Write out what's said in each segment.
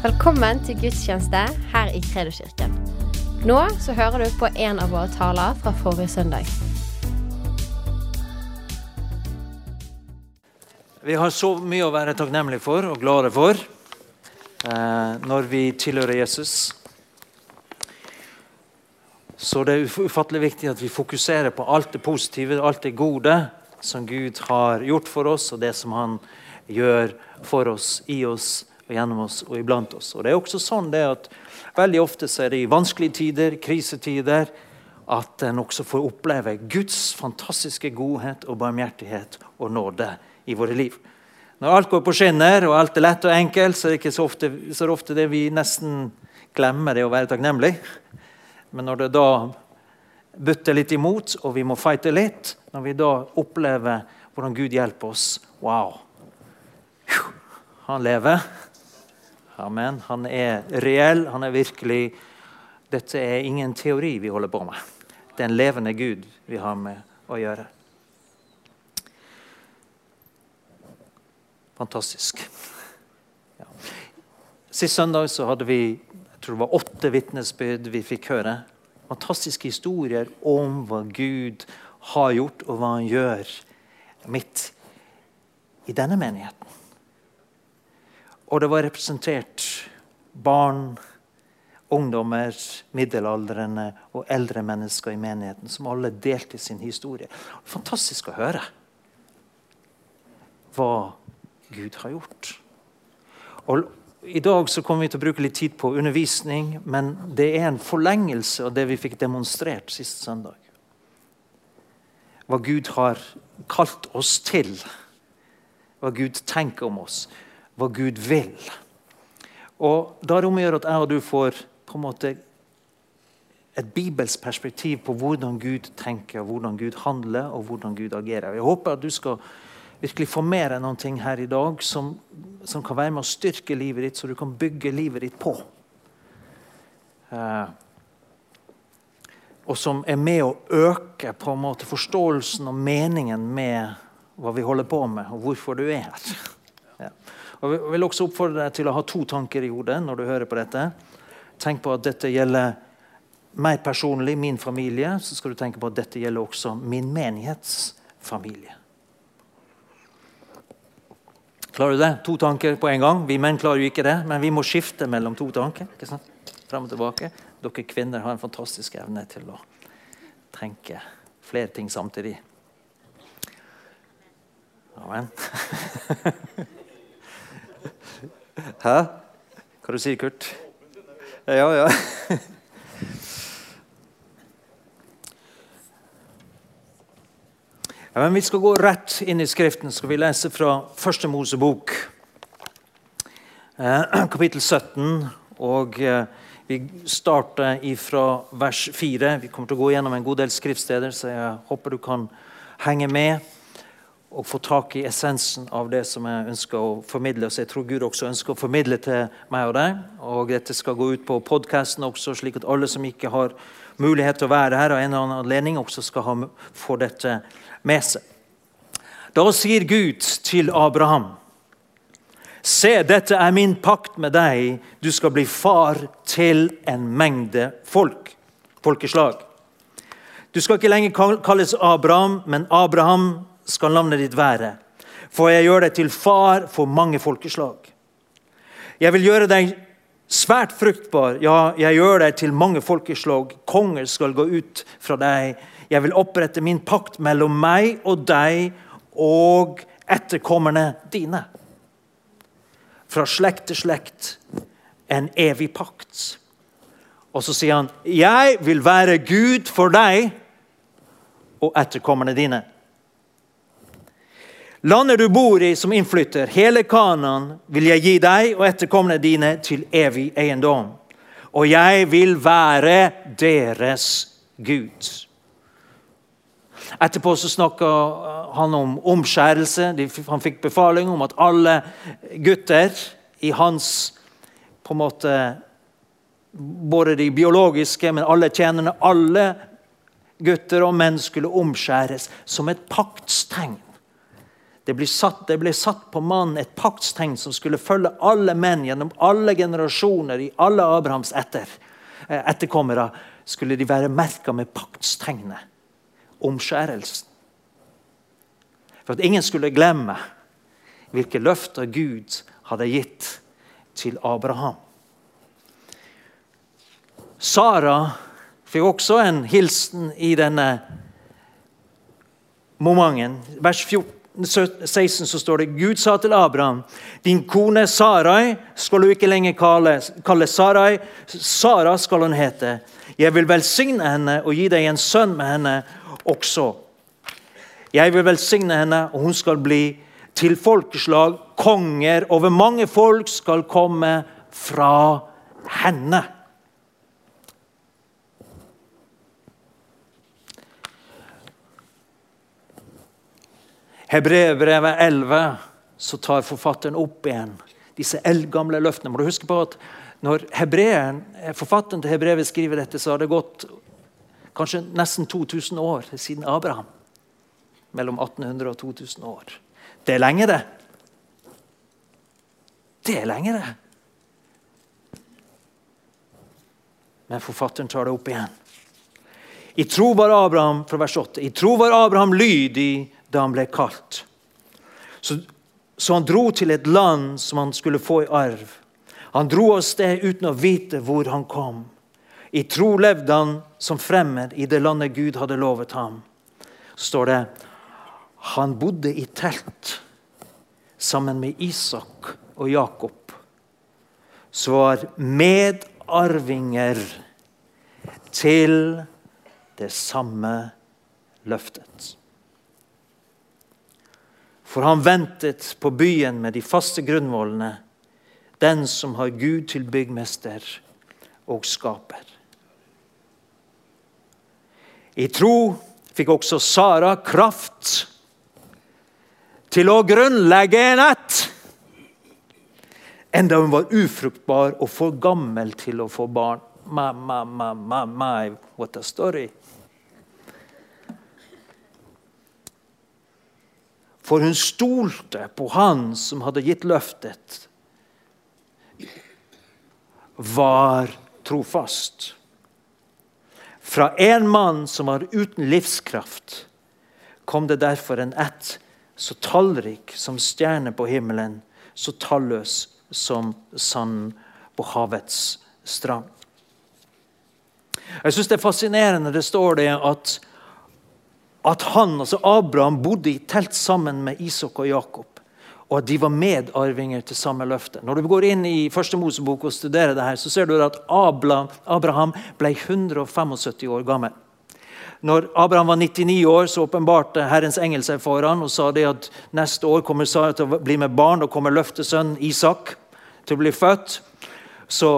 Velkommen til gudstjeneste her i Kredoskirken. Nå så hører du på en av våre taler fra forrige søndag. Vi har så mye å være takknemlige for og glade for eh, når vi tilhører Jesus. Så det er ufattelig viktig at vi fokuserer på alt det positive, alt det gode som Gud har gjort for oss, og det som Han gjør for oss, i oss og gjennom oss og iblant oss. Og det er også sånn det at Veldig ofte så er det i vanskelige tider, krisetider, at en også får oppleve Guds fantastiske godhet og barmhjertighet og nåde i våre liv. Når alt går på skinner og alt er lett og enkelt, så er det ikke så ofte, så det, ofte det vi nesten glemmer det å være takknemlig. Men når det da butter litt imot, og vi må fighte litt, når vi da opplever hvordan Gud hjelper oss Wow! Han lever. Amen. Han er reell, han er virkelig Dette er ingen teori vi holder på med. Det er en levende Gud vi har med å gjøre. Fantastisk. Ja. Sist søndag så hadde vi jeg tror det var åtte vitnesbyrd vi fikk høre. Fantastiske historier om hva Gud har gjort, og hva han gjør midt i denne menigheten. Og det var representert barn, ungdommer, middelaldrende og eldre mennesker i menigheten som alle delte sin historie. Fantastisk å høre hva Gud har gjort. Og I dag så kommer vi til å bruke litt tid på undervisning, men det er en forlengelse av det vi fikk demonstrert sist søndag. Hva Gud har kalt oss til. Hva Gud tenker om oss. Hva Gud vil. Og Da er det om å gjøre at jeg og du får på en måte et bibelsk perspektiv på hvordan Gud tenker, hvordan Gud handler og hvordan Gud agerer. Jeg håper at du skal virkelig få med deg noen ting her i dag som, som kan være med å styrke livet ditt, så du kan bygge livet ditt på. Eh, og som er med å øke på en måte forståelsen og meningen med hva vi holder på med, og hvorfor du er her. Og Jeg vil også oppfordre deg til å ha to tanker i hodet når du hører på dette. Tenk på at dette gjelder meg personlig, min familie. Så skal du tenke på at dette gjelder også min menighetsfamilie. Klarer du det? To tanker på en gang. Vi menn klarer jo ikke det, men vi må skifte mellom to tanker. ikke sant? Frem og tilbake. Dere kvinner har en fantastisk evne til å tenke flere ting samtidig. Amen. Hæ? Hva du sier du, Kurt? Ja, ja. Ja, Vi skal gå rett inn i Skriften. skal vi lese fra Første Mosebok, eh, kapittel 17. Og eh, Vi starter fra vers 4. Vi kommer til å gå gjennom en god del skriftsteder, så jeg håper du kan henge med og få tak i essensen av det som jeg ønsker å formidle. Så jeg tror Gud også ønsker å formidle til meg og deg. Og dette skal gå ut på podkasten også, slik at alle som ikke har mulighet til å være her, av en eller annen anledning, også skal ha, få dette med seg. Da sier Gud til Abraham Se, dette er min pakt med deg. Du skal bli far til en mengde folk, folkeslag. Du skal ikke lenger kalles Abraham, men Abraham skal navnet ditt være. For jeg gjør deg til far for mange folkeslag. Jeg vil gjøre deg svært fruktbar. Ja, jeg gjør deg til mange folkeslag. Konger skal gå ut fra deg. Jeg vil opprette min pakt mellom meg og deg og etterkommerne dine. Fra slekt til slekt en evig pakt. Og så sier han, 'Jeg vil være Gud for deg og etterkommerne dine'. Landet du bor i som innflytter, hele Kanan, vil jeg gi deg og etterkommerne dine til evig eiendom. Og jeg vil være deres Gud. Etterpå så snakka han om omskjærelse. Han fikk befaling om at alle gutter i hans på en måte Både de biologiske, men alle tjenerne. Alle gutter og menn skulle omskjæres som et paktstegn. Det ble, satt, det ble satt på mannen et paktstegn som skulle følge alle menn gjennom alle generasjoner i alle Abrahams etter, eh, etterkommere. Skulle de være merka med paktstegnet, omskjærelsen. For at ingen skulle glemme hvilke løfter Gud hadde gitt til Abraham. Sara fikk også en hilsen i denne momenten. Vers 14, 16 så står det Gud sa til Abraham din kone Sarai skal du ikke lenger kalle, kalle Sarai. Sara skal hun hete. Jeg vil velsigne henne og gi deg en sønn med henne også. Jeg vil velsigne henne, og hun skal bli til folkeslag. Konger over mange folk skal komme fra henne. Hebreerbrevet 11 så tar forfatteren opp igjen disse eldgamle løftene. Må du huske på at Når forfatteren til Hebrevet skriver dette, så har det gått kanskje nesten 2000 år siden Abraham. Mellom 1800 og 2000 år. Det er lenge, det. Det er lenge, det. Men forfatteren tar det opp igjen. I tro var Abraham fra vers 8, i tro var Abraham lydig da han ble kalt. Så, så, han dro til et land som han skulle få i arv. Han dro av sted uten å vite hvor han kom. I tro levde han som fremmed i det landet Gud hadde lovet ham. Så står det han bodde i telt sammen med Isak og Jakob, som var medarvinger til det samme løftet. For han ventet på byen med de faste grunnvollene, den som har Gud til byggmester og skaper. I tro fikk også Sara kraft til å grunnlegge en ett, enda hun var ufruktbar og for gammel til å få barn. My, my, my, my, my, what a story. For hun stolte på han som hadde gitt løftet, var trofast. Fra en mann som var uten livskraft, kom det derfor en ett så tallrik som stjerner på himmelen, så talløs som sand på havets strand. Jeg syns det er fascinerende det står det at at han, altså Abraham bodde i telt sammen med Isak og Jakob. Og at de var medarvinger til samme løfte. Når du går inn i første Mosebok og studerer det her, så ser du at Abraham ble 175 år gammel. Når Abraham var 99 år, så åpenbarte Herrens engel seg for ham og sa det at neste år kommer Sara til å bli med barn. og kommer løftesønnen Isak til å bli født. Så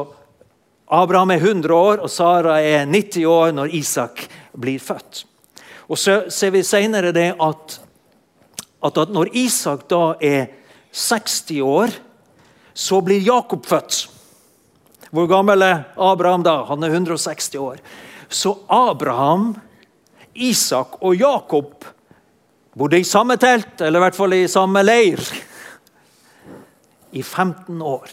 Abraham er 100 år, og Sara er 90 år når Isak blir født. Og så ser vi senere det at, at, at når Isak da er 60 år, så blir Jakob født. Hvor gammel er Abraham da? Han er 160 år. Så Abraham, Isak og Jakob bodde i samme telt, eller i hvert fall i samme leir, i 15 år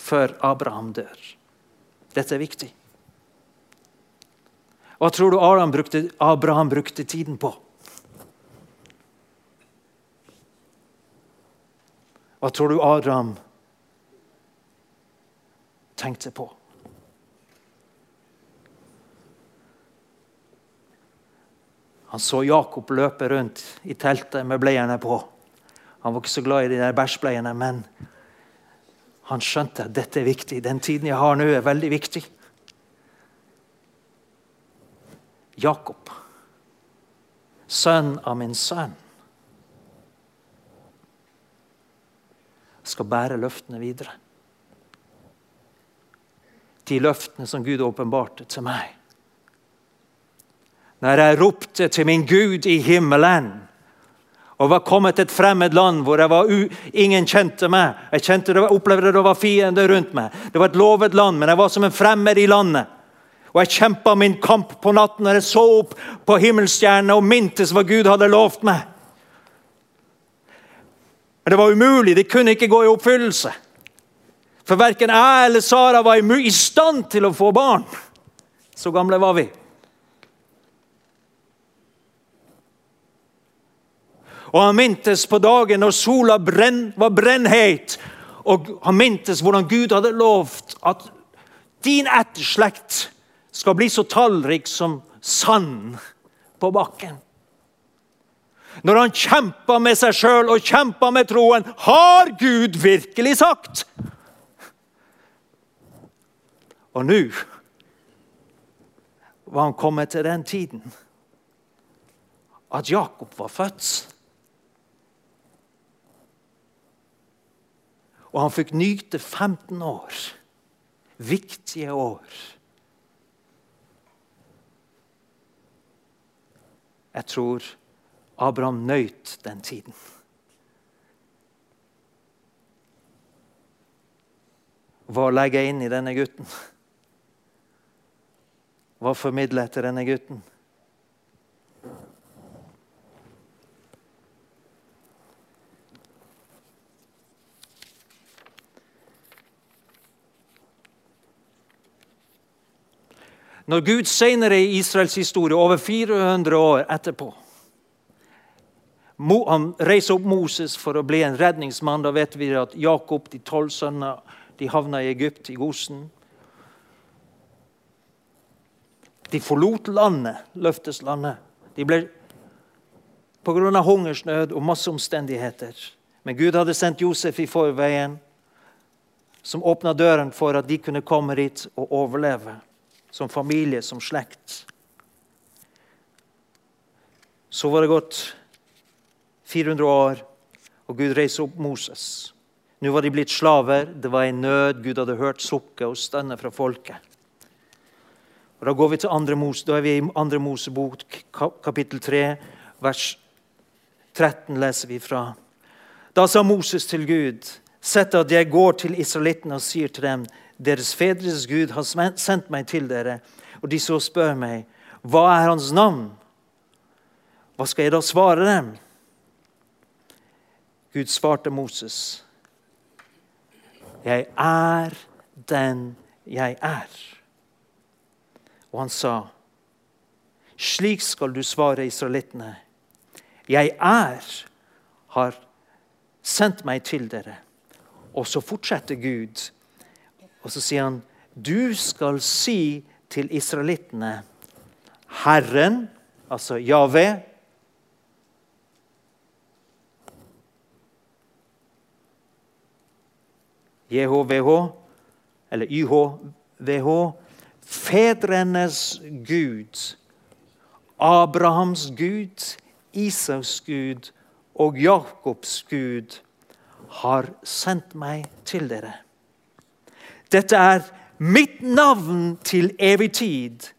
før Abraham dør. Dette er viktig. Hva tror du Abraham brukte, Abraham brukte tiden på? Hva tror du Abraham tenkte på? Han så Jakob løpe rundt i teltet med bleiene på. Han var ikke så glad i de der bæsjbleiene, men han skjønte at dette er viktig. Den tiden jeg har nå, er veldig viktig. Jakob, sønn av min sønn, skal bære løftene videre. De løftene som Gud åpenbarte til meg. Når jeg ropte til min Gud i himmelen og var kommet til et fremmed land hvor ingen kjente meg. Jeg kjente det, opplevde det var fiender rundt meg. Det var et lovet land, men jeg var som en fremmed i landet. Og jeg kjempa min kamp på natten når jeg så opp på himmelstjernene og mintes hva Gud hadde lovt meg. Men det var umulig. Det kunne ikke gå i oppfyllelse. For verken jeg eller Sara var i stand til å få barn. Så gamle var vi. Og han mintes på dagen når sola brenn, var brennheit, og han mintes hvordan Gud hadde lovt at din etterslekt skal bli så tallrik som sand på bakken. Når han kjempa med seg sjøl og kjempa med troen, har Gud virkelig sagt? Og nå var han kommet til den tiden at Jakob var født. Og han fikk nyte 15 år. Viktige år. Jeg tror Abraham nøyt den tiden. Hva legger jeg inn i denne gutten? Hva formidler jeg til denne gutten? Når Gud senere i Israels historie, over 400 år etterpå Han reiser opp Moses for å bli en redningsmann. Da vet vi at Jakob, de tolv sønner, de havna i Egypt, i Gosen. De forlot landet, løfteslandet. De ble pga. hungersnød og masse omstendigheter. Men Gud hadde sendt Josef i forveien, som åpna døren for at de kunne komme dit og overleve som familie, som slekt. Så var det gått 400 år, og Gud reiste opp Moses. Nå var de blitt slaver. Det var en nød. Gud hadde hørt sukket og stønnet fra folket. Og Da går vi til andre Mose, da er vi i andre Mosebok, kapittel 3, vers 13 leser vi fra. Da sa Moses til Gud, sett at jeg går til israelittene og sier til dem, deres fedres Gud har sendt meg til dere. Og de så spør meg, hva er hans navn? Hva skal jeg da svare dem? Gud svarte Moses, jeg er den jeg er. Og han sa, slik skal du svare israelittene. Jeg er, har sendt meg til dere. Og så fortsetter Gud og så sier han, du skal si til israelittene Herren, altså Jave JHVH, eller YHVH, fedrenes Gud, Abrahams Gud, Isaks Gud og Jakobs Gud, har sendt meg til dere. Dette er mitt navn til evig tid.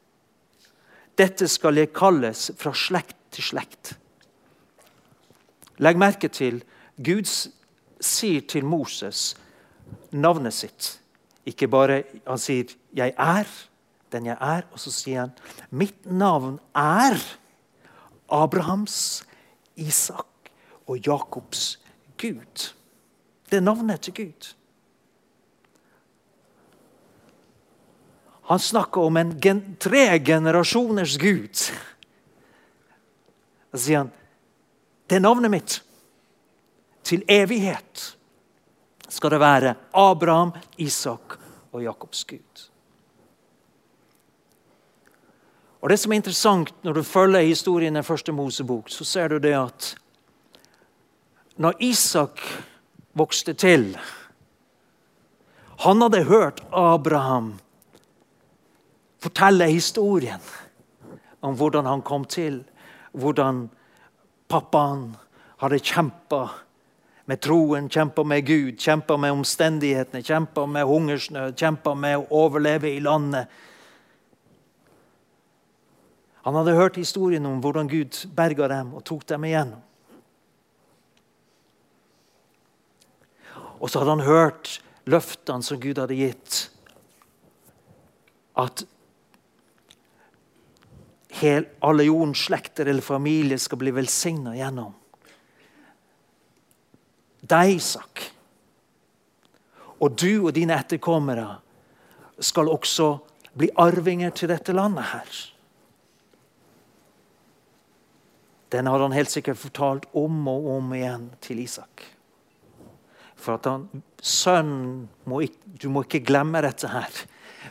Dette skal jeg kalles fra slekt til slekt. Legg merke til Gud sier til Moses navnet sitt. Ikke bare Han sier 'Jeg er den jeg er', og så sier han 'Mitt navn er Abrahams, Isak og Jakobs Gud'. Det er navnet til Gud. Han snakker om en gen tre generasjoners Gud. Så sier han det er navnet mitt. Til evighet skal det være Abraham, Isak og Jakobs Gud. Og Det som er interessant når du følger historien i første Mosebok, så ser du det at når Isak vokste til Han hadde hørt Abraham fortelle historien om hvordan han kom til. Hvordan pappaen hadde kjempa med troen, kjempa med Gud, kjempa med omstendighetene, kjempa med hungersnød, kjempa med å overleve i landet. Han hadde hørt historien om hvordan Gud berga dem og tok dem igjennom. Og så hadde han hørt løftene som Gud hadde gitt. At Hel, alle jordens slekter eller familier skal bli velsigna gjennom deg, Isak. Og du og dine etterkommere skal også bli arvinger til dette landet her. Den har han helt sikkert fortalt om og om igjen til Isak. For at han, Sønnen, du må ikke glemme dette her.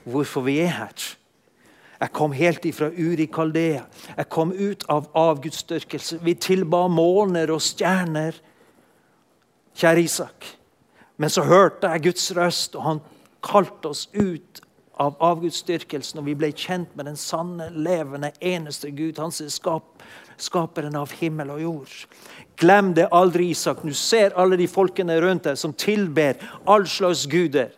Hvorfor vi er her. Jeg kom helt ifra Uri Kaldea. Jeg kom ut av avgudsdyrkelse. Vi tilba måner og stjerner. Kjære Isak. Men så hørte jeg Guds røst, og han kalte oss ut av avgudsdyrkelsen, og vi ble kjent med den sanne, levende, eneste Gud, hans skap, skaperen av himmel og jord. Glem det aldri, Isak. Du ser alle de folkene rundt deg som tilber all slags guder.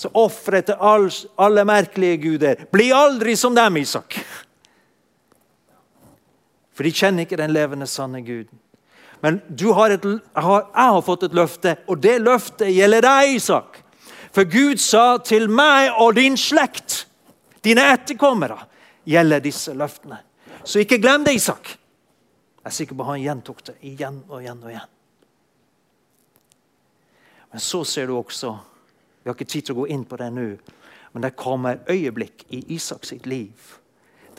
Så ofre til all, alle merkelige guder. Bli aldri som dem, Isak. For de kjenner ikke den levende, sanne Guden. Men har et, har, jeg har fått et løfte, og det løftet gjelder deg, Isak. For Gud sa til meg og din slekt, dine etterkommere, gjelder disse løftene. Så ikke glem det, Isak. Jeg er sikker på at han gjentok det igjen og igjen og igjen. Men så ser du også Vi har ikke tid til å gå inn på det nå, men det kommer øyeblikk i Isaks sitt liv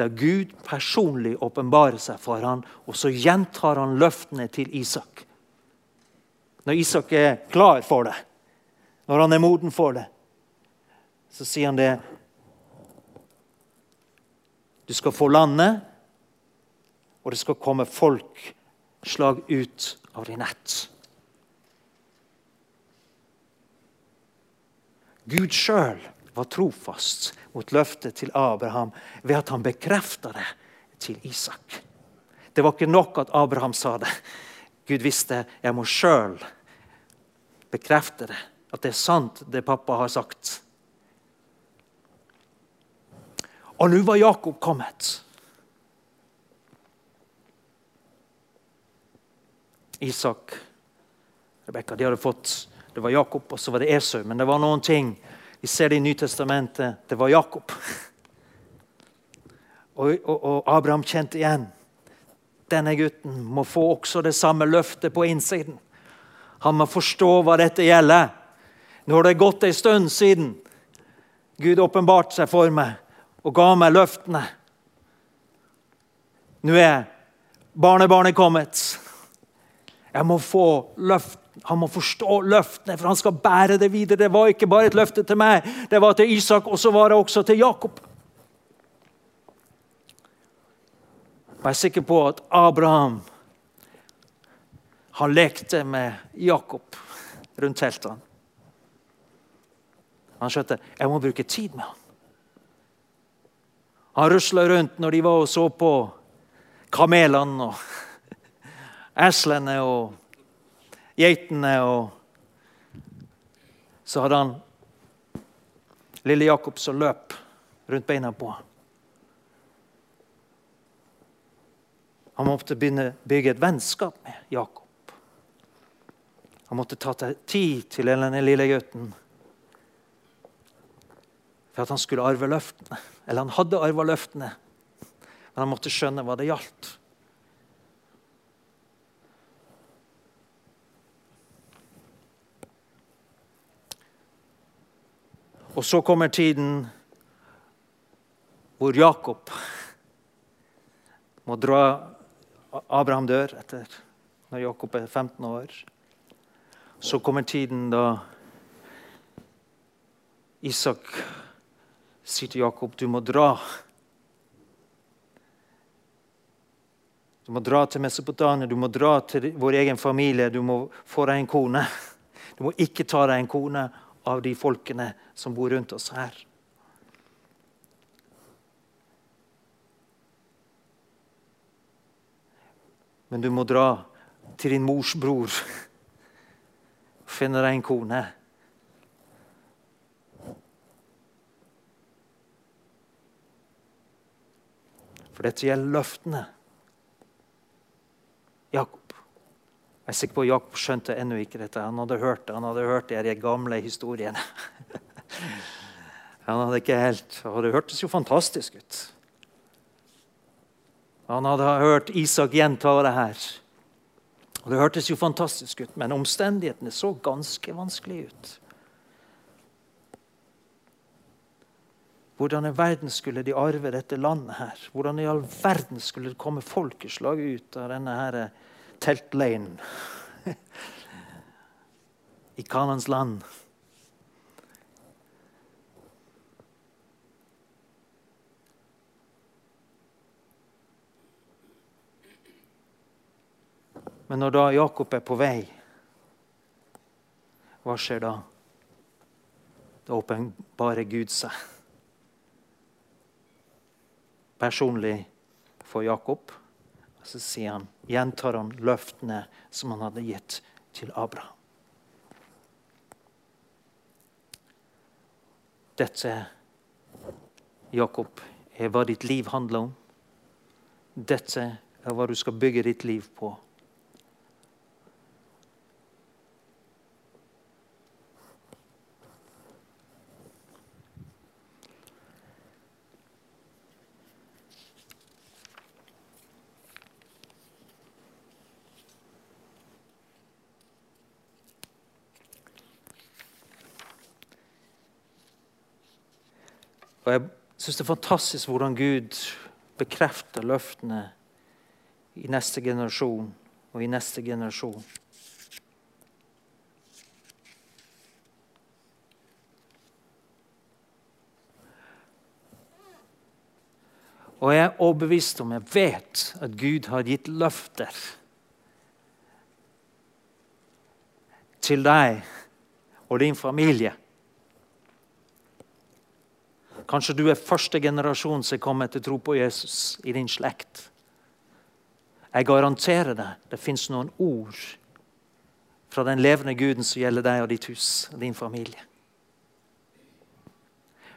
der Gud personlig åpenbarer seg for ham, og så gjentar han løftene til Isak. Når Isak er klar for det, når han er moden for det, så sier han det Du skal få landet, og det skal komme folk slag ut av din nett. Gud sjøl var trofast mot løftet til Abraham ved at han bekrefta det til Isak. Det var ikke nok at Abraham sa det. Gud visste jeg må sjøl bekrefte det. At det er sant, det pappa har sagt. Og nå var Jakob kommet. Isak, Rebekka, de hadde fått Det var Jakob, og så var det Esau. Men det var noen ting vi ser det i Nytestamentet. Det var Jakob. Og, og, og, Abraham kjente igjen. Denne gutten må få også det samme løftet på innsiden. Han må forstå hva dette gjelder. Nå har det gått en stund siden Gud åpenbarte seg for meg og ga meg løftene. Nå er barnebarnet kommet. Jeg må få løft han må forstå løftene, for han skal bære det videre. Det var ikke bare et løfte til meg, det var til Isak, og så var det også til Jakob. Jeg er sikker på at Abraham han lekte med Jakob rundt teltene. Han skjønte jeg må bruke tid med ham. Han rusla rundt når de var og så på kamelene og eslene og geitene. og Så hadde han lille Jakob som løp rundt beina på ham. Han måtte begynne bygge et vennskap med Jakob. Han måtte ta tid til denne lille gutten for at han skulle arve løftene. Eller han hadde arva løftene, men han måtte skjønne hva det gjaldt. Og så kommer tiden hvor Jakob må dra Abraham dør etter når Jakob er 15 år. Så kommer tiden da Isak sier til Jakob du må dra. Du må dra til Mesopotamia, du må dra til vår egen familie. Du må få deg en kone. Du må ikke ta deg en kone av de folkene som bor rundt oss her. Men du må dra til din mors bror og finne deg en kone. For dette gjelder løftene. Jakob. Jeg er sikker på at Jakob skjønte ennå ikke dette. Han hadde hørt det, han hadde hørt de gamle historiene. Han hadde ikke helt, og Det hørtes jo fantastisk ut. Han hadde hørt Isak gjenta det her. Og Det hørtes jo fantastisk ut, men omstendighetene så ganske vanskelig ut. Hvordan i verden skulle de arve dette landet her? Hvordan i all verden skulle det komme folkeslag ut av denne her teltleiren i Kanans land? Men når da Jakob er på vei, hva skjer da? Da åpenbarer Gud seg personlig for Jakob. Og så sier han, gjentar han løftene som han hadde gitt til Abraham. Dette, Jakob, er hva ditt liv handler om. Dette er hva du skal bygge ditt liv på. Og Jeg syns det er fantastisk hvordan Gud bekrefter løftene i neste generasjon og i neste generasjon. Og jeg er overbevist om, jeg vet, at Gud har gitt løfter til deg og din familie Kanskje du er første generasjon som er kommet til tro på Jesus i din slekt. Jeg garanterer deg, det fins noen ord fra den levende Guden som gjelder deg og ditt hus og din familie.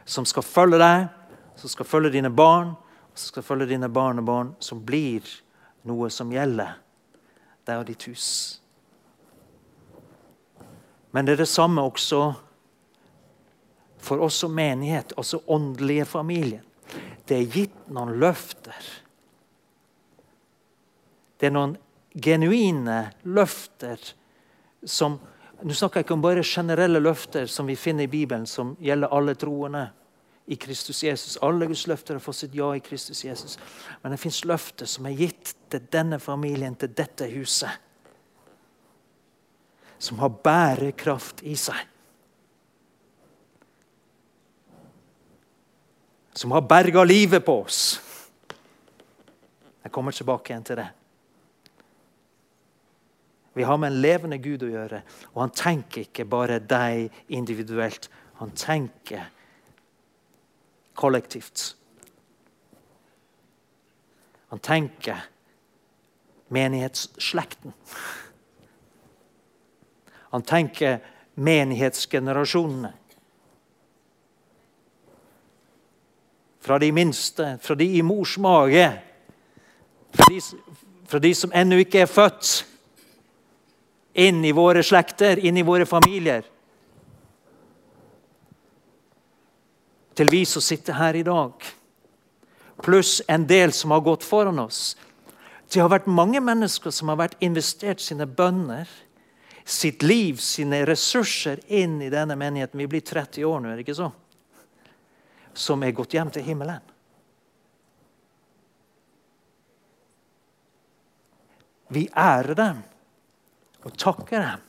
Som skal følge deg, som skal følge dine barn, som skal følge dine barnebarn, som blir noe som gjelder deg og ditt hus. Men det er det samme også for oss som menighet, også åndelige familien. Det er gitt noen løfter. Det er noen genuine løfter som Nå snakker jeg ikke om bare generelle løfter som vi finner i Bibelen, som gjelder alle troende i Kristus Jesus. Alle Guds løfter har fått sitt ja i Kristus Jesus. Men det fins løfter som er gitt til denne familien, til dette huset. Som har bærekraft i seg. Som har berga livet på oss. Jeg kommer tilbake igjen til det. Vi har med en levende Gud å gjøre, og han tenker ikke bare deg individuelt. Han tenker kollektivt. Han tenker menighetsslekten. Han tenker menighetsgenerasjonene. Fra de minste, fra de i mors mage, fra de, fra de som ennå ikke er født, inn i våre slekter, inn i våre familier. Til vi som sitter her i dag, pluss en del som har gått foran oss. Det har vært mange mennesker som har vært investert sine bønner, sitt liv, sine ressurser inn i denne menigheten. Vi blir 30 år nå, er det ikke så? Som er gått hjem til himmelen. Vi ærer dem og takker dem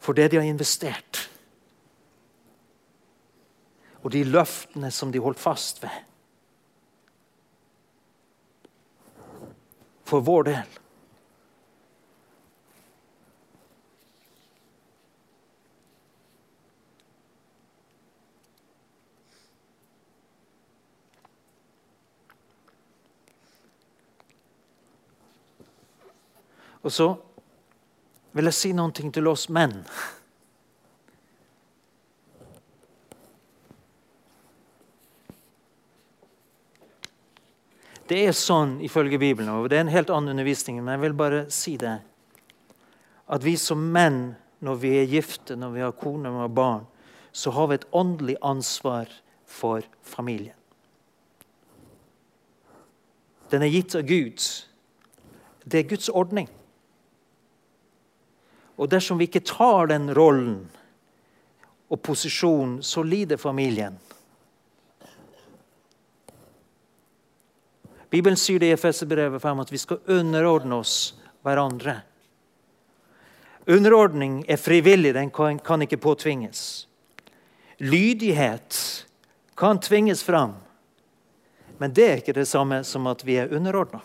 for det de har investert. Og de løftene som de holdt fast ved. For vår del. Og så vil jeg si noe til oss menn. Det er sånn ifølge Bibelen, og det er en helt annen undervisning, men jeg vil bare si det. At vi som menn, når vi er gifte, når vi har kone og barn, så har vi et åndelig ansvar for familien. Den er gitt av Gud. Det er Guds ordning. Og dersom vi ikke tar den rollen og posisjonen, så lider familien. Bibelen sier det i Efeserbrevet 5 at vi skal underordne oss hverandre. Underordning er frivillig, den kan, kan ikke påtvinges. Lydighet kan tvinges fram, men det er ikke det samme som at vi er underordna.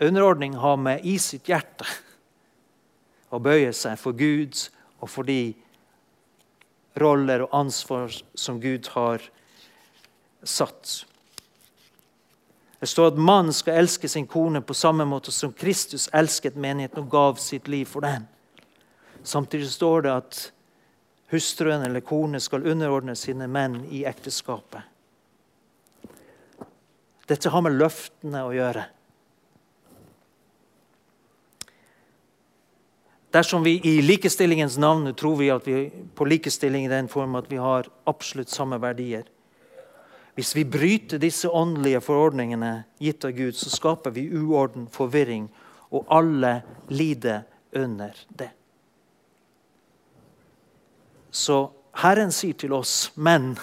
Underordning har med i sitt hjerte å bøye seg for Gud og for de roller og ansvar som Gud har satt. Det står at mannen skal elske sin kone på samme måte som Kristus elsket menigheten og gav sitt liv for den. Samtidig står det at hustruen eller kone skal underordne sine menn i ekteskapet. Dette har med løftene å gjøre. Dersom vi i likestillingens navn tror vi at vi på likestilling i den form at vi har absolutt samme verdier. Hvis vi bryter disse åndelige forordningene gitt av Gud, så skaper vi uorden, forvirring, og alle lider under det. Så Herren sier til oss menn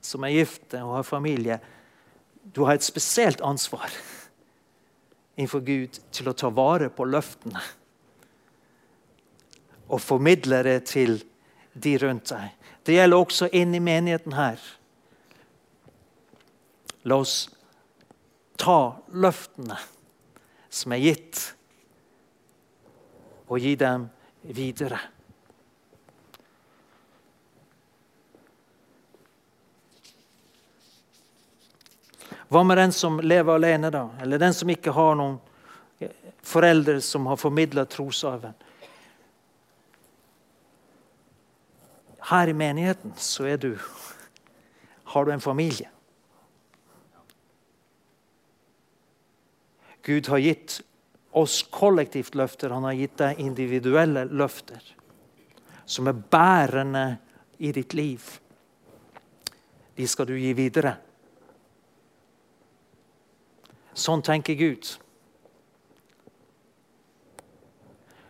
som er gifte og har familie, du har et spesielt ansvar innenfor Gud til å ta vare på løftene og formidle det til de rundt deg. Det gjelder også inn i menigheten her. La oss ta løftene som er gitt, og gi dem videre. Hva med den som lever alene, da? Eller den som ikke har noen foreldre som har formidla trosarven? Her i menigheten så er du, har du en familie. Gud har gitt oss kollektivt løfter, han har gitt deg individuelle løfter som er bærende i ditt liv. De skal du gi videre. Sånn tenker Gud.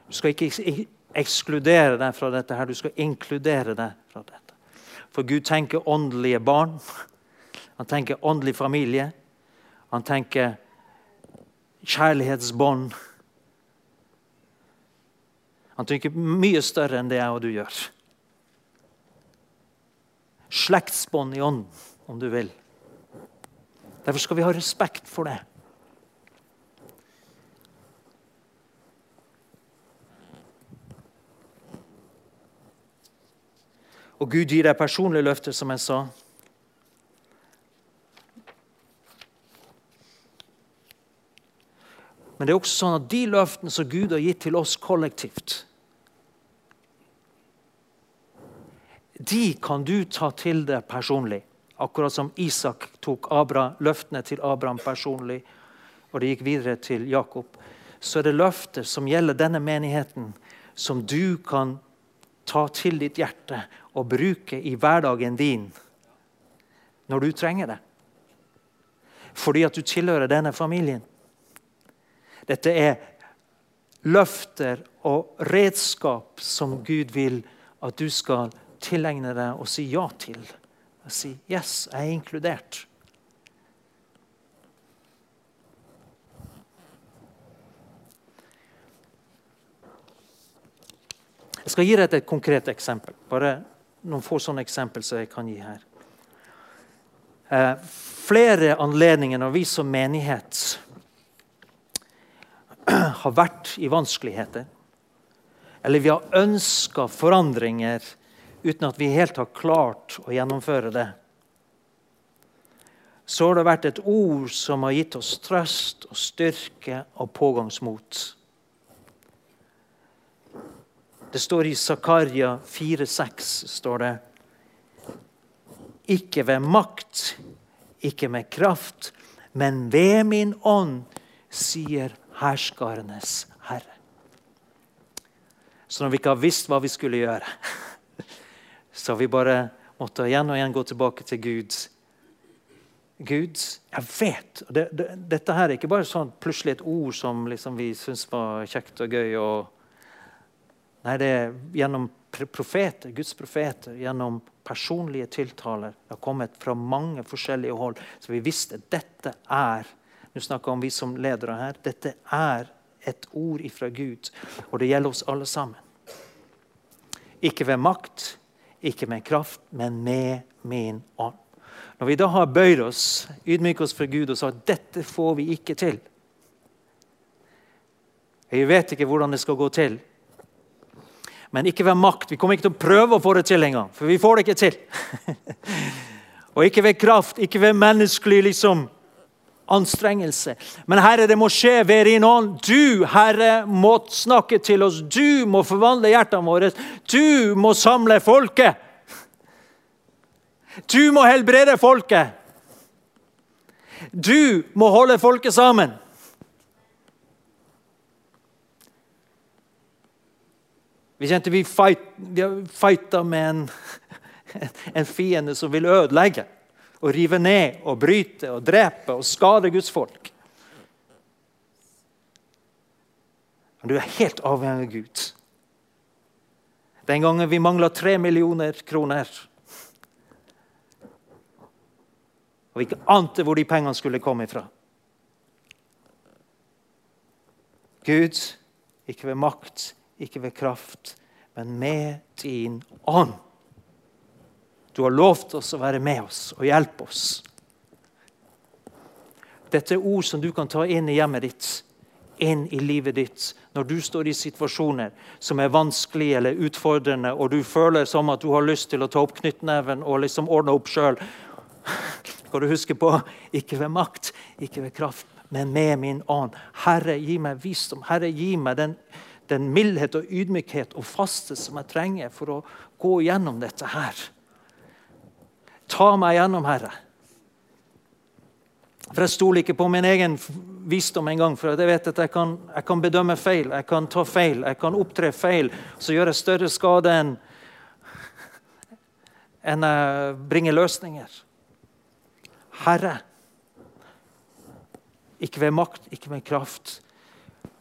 Du skal ikke ekskludere deg fra dette, her, du skal inkludere deg fra dette. For Gud tenker åndelige barn. Han tenker åndelig familie. Han tenker kjærlighetsbånd. Han tenker mye større enn det jeg og du gjør. Slektsbånd i ånden, om du vil. Derfor skal vi ha respekt for det. Og Gud gir deg personlige løfter, som jeg sa. Men det er også sånn at de løftene som Gud har gitt til oss kollektivt, de kan du ta til deg personlig. Akkurat som Isak tok Abra, løftene til Abraham personlig, og det gikk videre til Jakob. Så er det løfter som gjelder denne menigheten, som du kan ta til ditt hjerte og bruke i hverdagen din når du trenger det. Fordi at du tilhører denne familien. Dette er løfter og redskap som Gud vil at du skal tilegne deg og si ja til. Og si 'yes, jeg er inkludert'. Jeg skal gi deg et konkret eksempel. Bare noen få sånne eksempel som jeg kan gi her. Eh, flere anledninger når vi som menighet har vært i vanskeligheter, eller vi har ønska forandringer uten at vi helt har klart å gjennomføre det, så har det vært et ord som har gitt oss trøst og styrke og pågangsmot. Det står i Zakaria 4,6 står det Ikke ved makt, ikke med kraft, men ved min ånd, sier herskarenes herre. Så når vi ikke har visst hva vi skulle gjøre, så har vi bare måttet igjen og igjen gå tilbake til Gud. Gud, jeg vet det, det, Dette her er ikke bare sånn plutselig et ord som liksom vi syns var kjekt og gøy. Og, nei, det er gjennom profeter, Guds profeter, gjennom personlige tiltaler. Det har kommet fra mange forskjellige hold. Så vi visste dette er Nå snakker om vi som ledere her. Dette er et ord ifra Gud, og det gjelder oss alle sammen. Ikke ved makt, ikke med kraft, men med min ånd. Når vi da har bøyd oss, ydmyket oss for Gud og sagt dette får vi ikke til Jeg vet ikke hvordan det skal gå til, men ikke ved makt. Vi kommer ikke til å prøve å få det til engang, for vi får det ikke til. og ikke ved kraft, ikke ved menneskelig liksom, anstrengelse. Men Herre, det må skje ved din ånd. Du, Herre, må snakke til oss. Du må forvandle hjertene våre. Du må samle folket. Du må helbrede folket. Du må holde folket sammen. Vi kjente vi, fight, vi fighta med en, en fiende som vil ødelegge og rive ned og bryte og drepe og skade Guds folk. Men du er helt avhengig av Gud. Den gangen vi mangla tre millioner kroner og vi ikke ante hvor de pengene skulle komme ifra. Gud, ikke ved makt, ikke ved kraft, men med din ånd. Du har lovt oss å være med oss og hjelpe oss. Dette er ord som du kan ta inn i hjemmet ditt, inn i livet ditt, når du står i situasjoner som er vanskelige eller utfordrende, og du føler som at du har lyst til å ta opp knyttneven og liksom ordne opp sjøl skal du huske på ikke ved makt, ikke ved kraft, men med min ånd. Herre, gi meg visdom. Herre, gi meg den, den mildhet og ydmykhet og faste som jeg trenger for å gå gjennom dette her. Ta meg gjennom, Herre. For Jeg stoler ikke på min egen visdom engang. For jeg vet at jeg kan, jeg kan, bedømme feil, jeg kan ta feil, jeg kan opptre feil. Så gjør jeg større skade enn enn jeg bringer løsninger. Herre. Ikke ved makt, ikke ved kraft.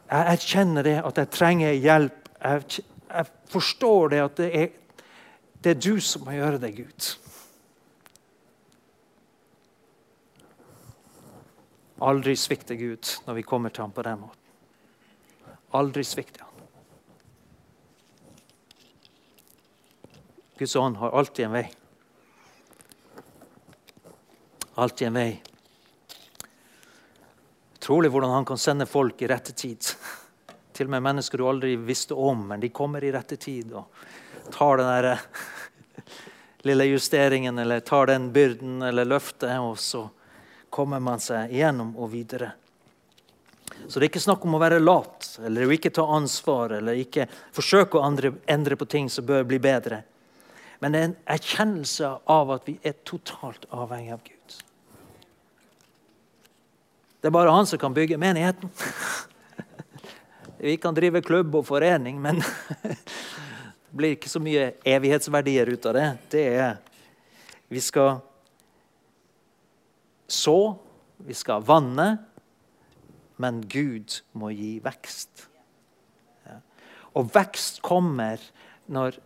Jeg erkjenner det at jeg trenger hjelp. Jeg, jeg forstår det at det er, det er du som må gjøre det, Gud. Aldri svikte Gud når vi kommer til ham på den måten. Aldri svikte han. Guds ånd har alltid en vei alltid en vei. Utrolig hvordan han kan sende folk i rette tid. Til og med mennesker du aldri visste om, men de kommer i rette tid og tar den der lille justeringen eller tar den byrden eller løftet, og så kommer man seg igjennom og videre. Så det er ikke snakk om å være lat eller ikke ta ansvar eller ikke forsøke å endre på ting som bør bli bedre. Men det er en erkjennelse av at vi er totalt avhengig av Gud. Det er bare han som kan bygge menigheten. Vi kan drive klubb og forening, men det blir ikke så mye evighetsverdier ut av det. Det er Vi skal så, vi skal vanne, men Gud må gi vekst. Og vekst kommer når,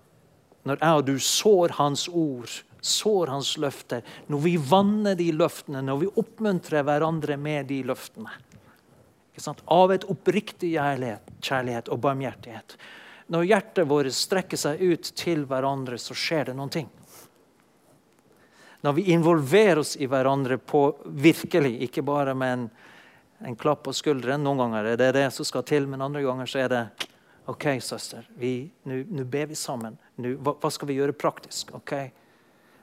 når jeg og du sår Hans ord sår hans løfter, når vi vanner de løftene, når vi oppmuntrer hverandre med de løftene. Av et oppriktig kjærlighet og barmhjertighet. Når hjertet vårt strekker seg ut til hverandre, så skjer det noen ting. Når vi involverer oss i hverandre på virkelig, ikke bare med en, en klapp på skulderen. Noen ganger er det det som skal til, men andre ganger så er det OK, søster, nå ber vi sammen. Nu, hva, hva, skal vi gjøre praktisk? ok?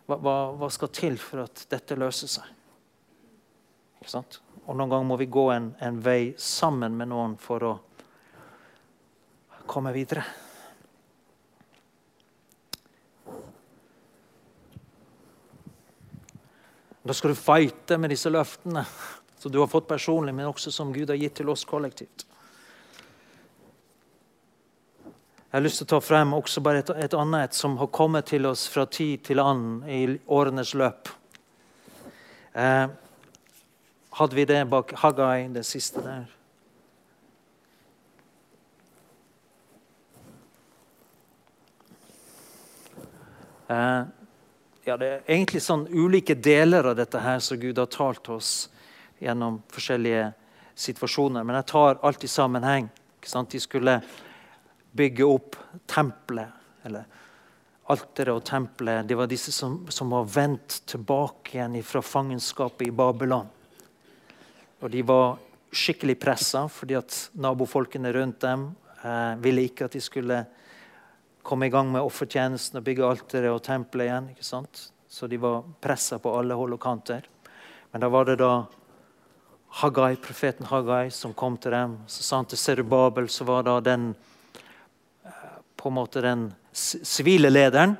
Hva, hva, skal til for at dette løser seg? Ikke sant? Og Noen ganger må vi gå en, en vei sammen med noen for å komme videre. Da skal du fighte med disse løftene som du har fått personlig, men også som Gud har gitt til oss kollektivt. Jeg har lyst til å ta frem også bare et, et annet som har kommet til oss fra tid til annen i årenes løp. Eh, hadde vi det bak Haggai, det siste der. Eh, ja, det er egentlig sånn ulike deler av dette her som Gud har talt oss gjennom forskjellige situasjoner. Men jeg tar alt i sammenheng. De skulle bygge opp tempelet. eller alteret og tempelet. Det var disse som, som var vendt tilbake igjen fra fangenskapet i Babylon. Og de var skikkelig pressa fordi at nabofolkene rundt dem eh, ville ikke at de skulle komme i gang med offertjenesten og bygge alteret og tempelet igjen. ikke sant? Så de var pressa på alle hold og kanter. Men da var det da Haggai, profeten Haggai som kom til dem. Så sa han til Serubabel, så var da den på en måte den sivile lederen.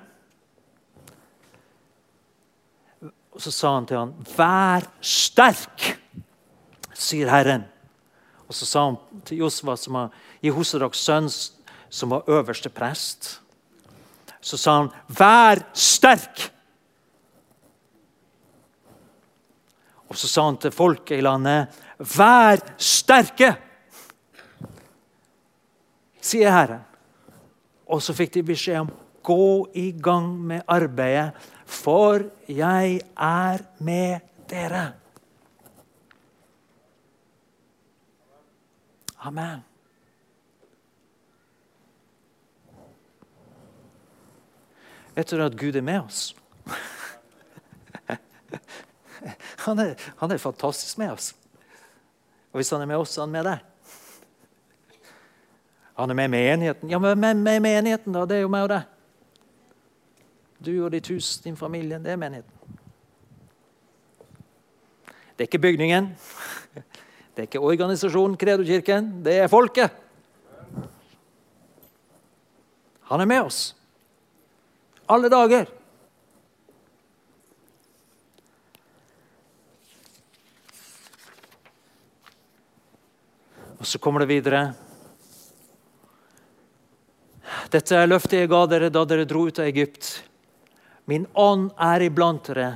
Og så sa han til han, 'Vær sterk', sier Herren. Og så sa han til Josva, som var Jehosadaks sønn, som var øverste prest, så sa han, 'Vær sterk'. Og så sa han til folket i landet, 'Vær sterke', sier Herren. Og så fikk de beskjed om gå i gang med arbeidet, for jeg er med dere. Amen. Vet du at Gud er med oss? Han er, han er fantastisk med oss. Og hvis han er med oss, så er han med deg. Han er med menigheten. Ja, men hvem er menigheten, da? Det er jo meg og deg. Du og ditt hus, din familie. Det er menigheten. Det er ikke bygningen. Det er ikke organisasjonen Kredokirken. Det er folket. Han er med oss. Alle dager. Og så kommer det videre. Dette er løftet jeg ga dere da dere dro ut av Egypt. Min ånd er iblant dere.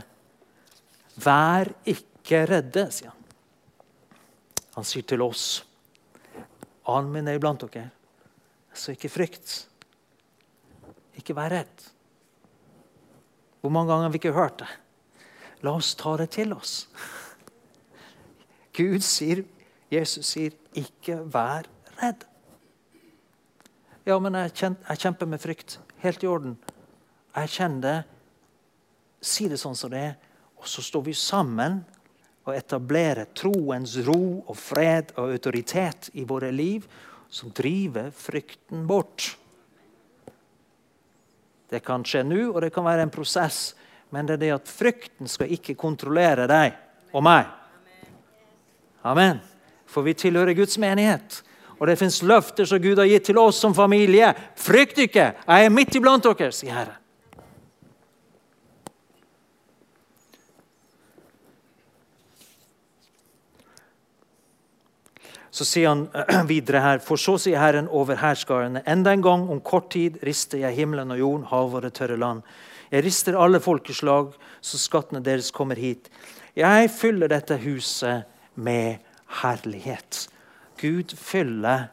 Vær ikke redde, sier han. Han sier til oss, ånden min er iblant dere, så ikke frykt. Ikke vær redd. Hvor mange ganger har vi ikke hørt det? La oss ta det til oss. Gud sier, Jesus sier, 'ikke vær redd'. Ja, men jeg, kjemper med frykt. Helt i orden. Jeg kjenner det. Si det sånn som det er. Og så står vi sammen og etablerer troens ro og fred og autoritet i våre liv som driver frykten bort. Det kan skje nå, og det kan være en prosess, men det er det at frykten skal ikke kontrollere deg og meg. Amen. For vi tilhører Guds menighet. Og det fins løfter som Gud har gitt til oss som familie. Frykt ikke, jeg er midt iblant dere, sier Herren. Så sier han videre her, for så sier Herren over hærskarene, enda en gang, om kort tid, rister jeg himmelen og jorden, hav og det tørre land. Jeg rister alle folkeslag, så skattene deres kommer hit. Jeg fyller dette huset med herlighet. Gud fyller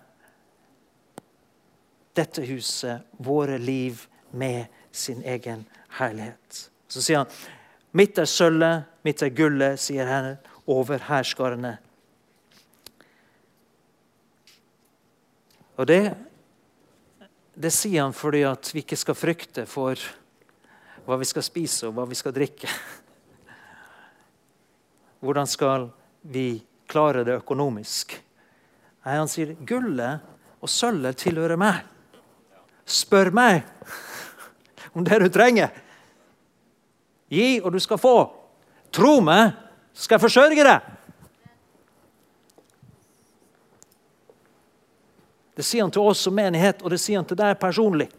dette huset, våre liv, med sin egen herlighet. Så sier han, 'Mitt er sølvet, mitt er gullet', sier Herren, over hærskarene. Og det, det sier han fordi at vi ikke skal frykte for hva vi skal spise og hva vi skal drikke. Hvordan skal vi klare det økonomisk? Nei, han sier gullet og sølvet tilhører meg. Spør meg om det du trenger. Gi, og du skal få. Tro meg, skal jeg forsørge deg. Det sier han til oss som menighet, og det sier han til deg personlig.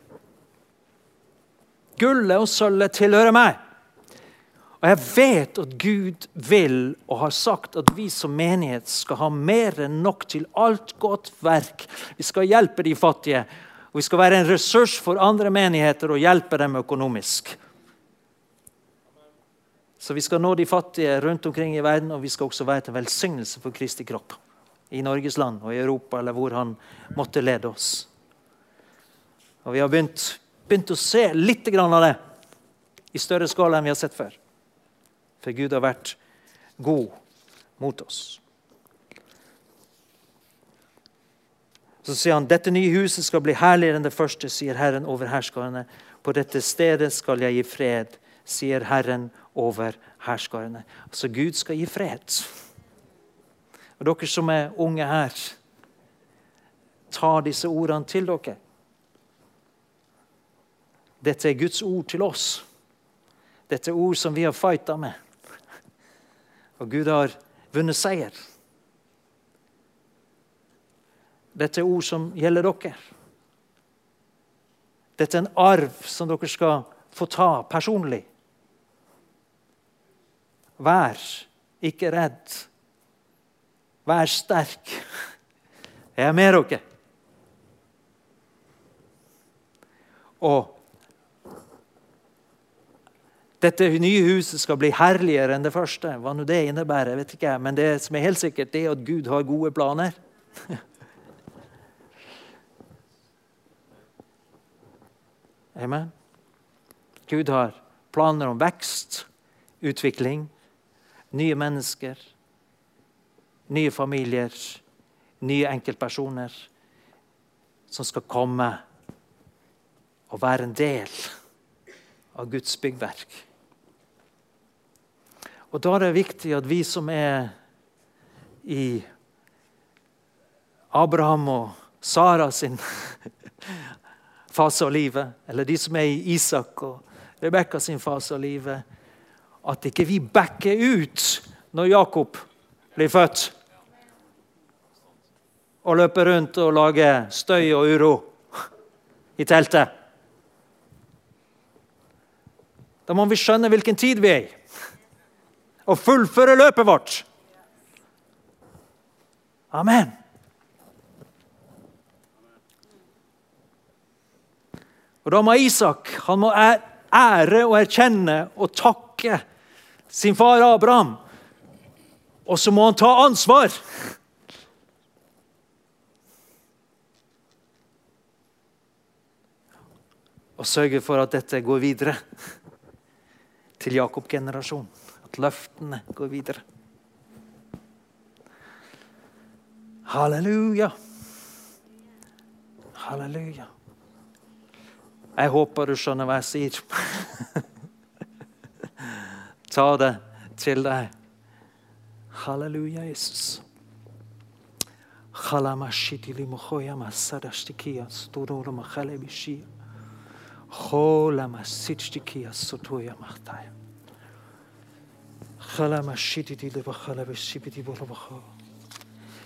Gullet og sølvet tilhører meg. Og jeg vet at Gud vil og har sagt at vi som menighet skal ha mer enn nok til alt godt verk. Vi skal hjelpe de fattige, og vi skal være en ressurs for andre menigheter og hjelpe dem økonomisk. Så vi skal nå de fattige rundt omkring i verden, og vi skal også være til velsignelse for Kristi kropp. I Norges land og i Europa, eller hvor han måtte lede oss. Og vi har begynt, begynt å se litt av det i større skala enn vi har sett før. For Gud har vært god mot oss. Så sier han dette nye huset skal bli herligere enn det første, sier Herren over herskarene. På dette stedet skal jeg gi fred, sier Herren over herskarene. Altså, Gud skal gi fred. Og dere som er unge her, ta disse ordene til dere. Dette er Guds ord til oss. Dette er ord som vi har fighta med. Og Gud har vunnet seier. Dette er ord som gjelder dere. Dette er en arv som dere skal få ta personlig. Vær ikke redd. Vær sterk. Jeg er med dere. Og dette nye huset skal bli herligere enn det første. Hva nå det innebærer, vet ikke jeg. Men det som er helt sikkert, det er at Gud har gode planer. Amen. Gud har planer om vekst, utvikling, nye mennesker, nye familier, nye enkeltpersoner som skal komme og være en del av Guds byggverk. Og Da er det viktig at vi som er i Abraham og Sara sin fase av livet, eller de som er i Isak og Rebekka sin fase av livet, at ikke vi backer ut når Jakob blir født og løper rundt og lager støy og uro i teltet. Da må vi skjønne hvilken tid vi er i, og fullføre løpet vårt. Amen. Og Da må Isak han må ære og erkjenne og takke sin far Abraham. Og så må han ta ansvar. Og sørge for at dette går videre til Jakob-generasjonen. At løftene går videre. Halleluja. Halleluja. Jeg håper du skjønner hva jeg sier. Ta det til deg. Halleluja, Jesus.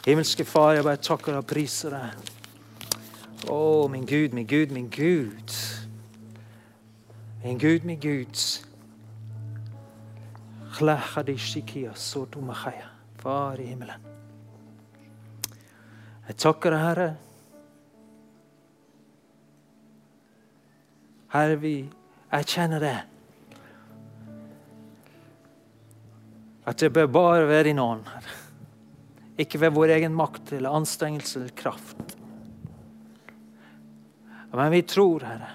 Himmelske Far, jeg bare takker og priser deg. Å, min Gud, min Gud, min Gud. Min Gud, min Gud. Far i himmelen. Jeg takker deg, Herre. Herre, vi erkjenner det. At det bør bare være i ånd. Ikke ved vår egen makt eller anstrengelse eller kraft. Men vi tror, Herre,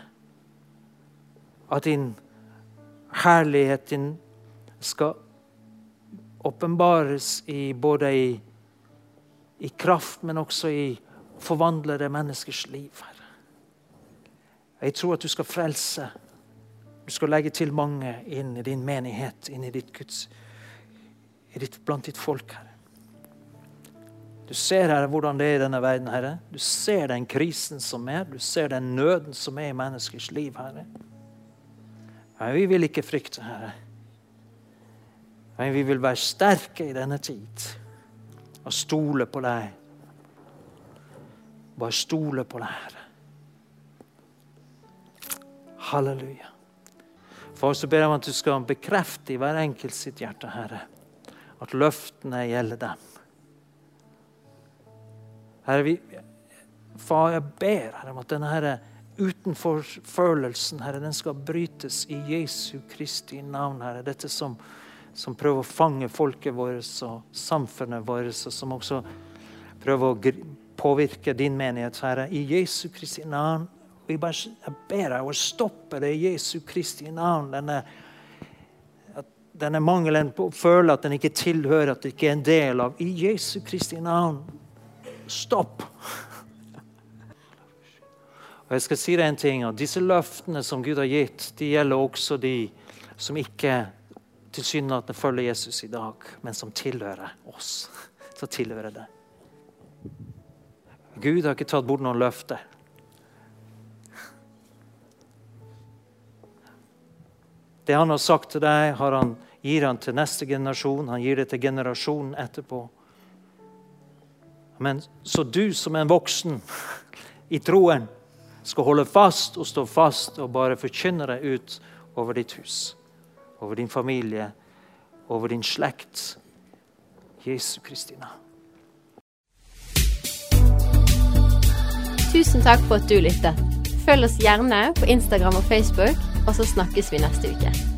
at din herlighet din skal åpenbares både i, i, kraft, men også i forvandlede menneskers liv. Herre. Jeg tror at du skal frelse. Du skal legge til mange inn i din menighet, inn i ditt Guds, i ditt, blant ditt folk, Herre. Du ser Herre, hvordan det er i denne verden, Herre. Du ser den krisen som er. Du ser den nøden som er i menneskers liv, Herre. Men vi vil ikke frykte, Herre. Men vi vil være sterke i denne tid og stole på deg. Bare stole på deg, Herre. Halleluja. For så ber jeg om at du skal bekrefte i hver enkelt sitt hjerte, Herre, at løftene gjelder dem. Herre, vi, far, jeg ber Herre, om at denne herre utenforfølelsen Herre, den skal brytes i Jesu Kristi navn, Herre. Dette som som prøver å fange folket vårt og samfunnet vårt, og som også prøver å påvirke din menighet, Herre, i Jesu Kristi navn. Vi bare, jeg ber deg å stoppe det i Jesu Kristi navn. Denne, denne mangelen på å føle at den ikke tilhører, at det ikke er en del av. I Jesu Kristi navn. Stopp! Og jeg skal si deg en ting, at Disse løftene som Gud har gitt, de gjelder også de som ikke tilsynelatende følger Jesus i dag, men som tilhører oss. Så tilhører det. Gud har ikke tatt bort noen løfter. Det han har sagt til deg, har han, gir han til neste generasjon. Han gir det til generasjonen etterpå. Men så du som en voksen i troen skal holde fast og stå fast og bare forkynne deg ut over ditt hus, over din familie, over din slekt. Jesu Kristina. Tusen takk for at du lyttet. Følg oss gjerne på Instagram og Facebook, og så snakkes vi neste uke.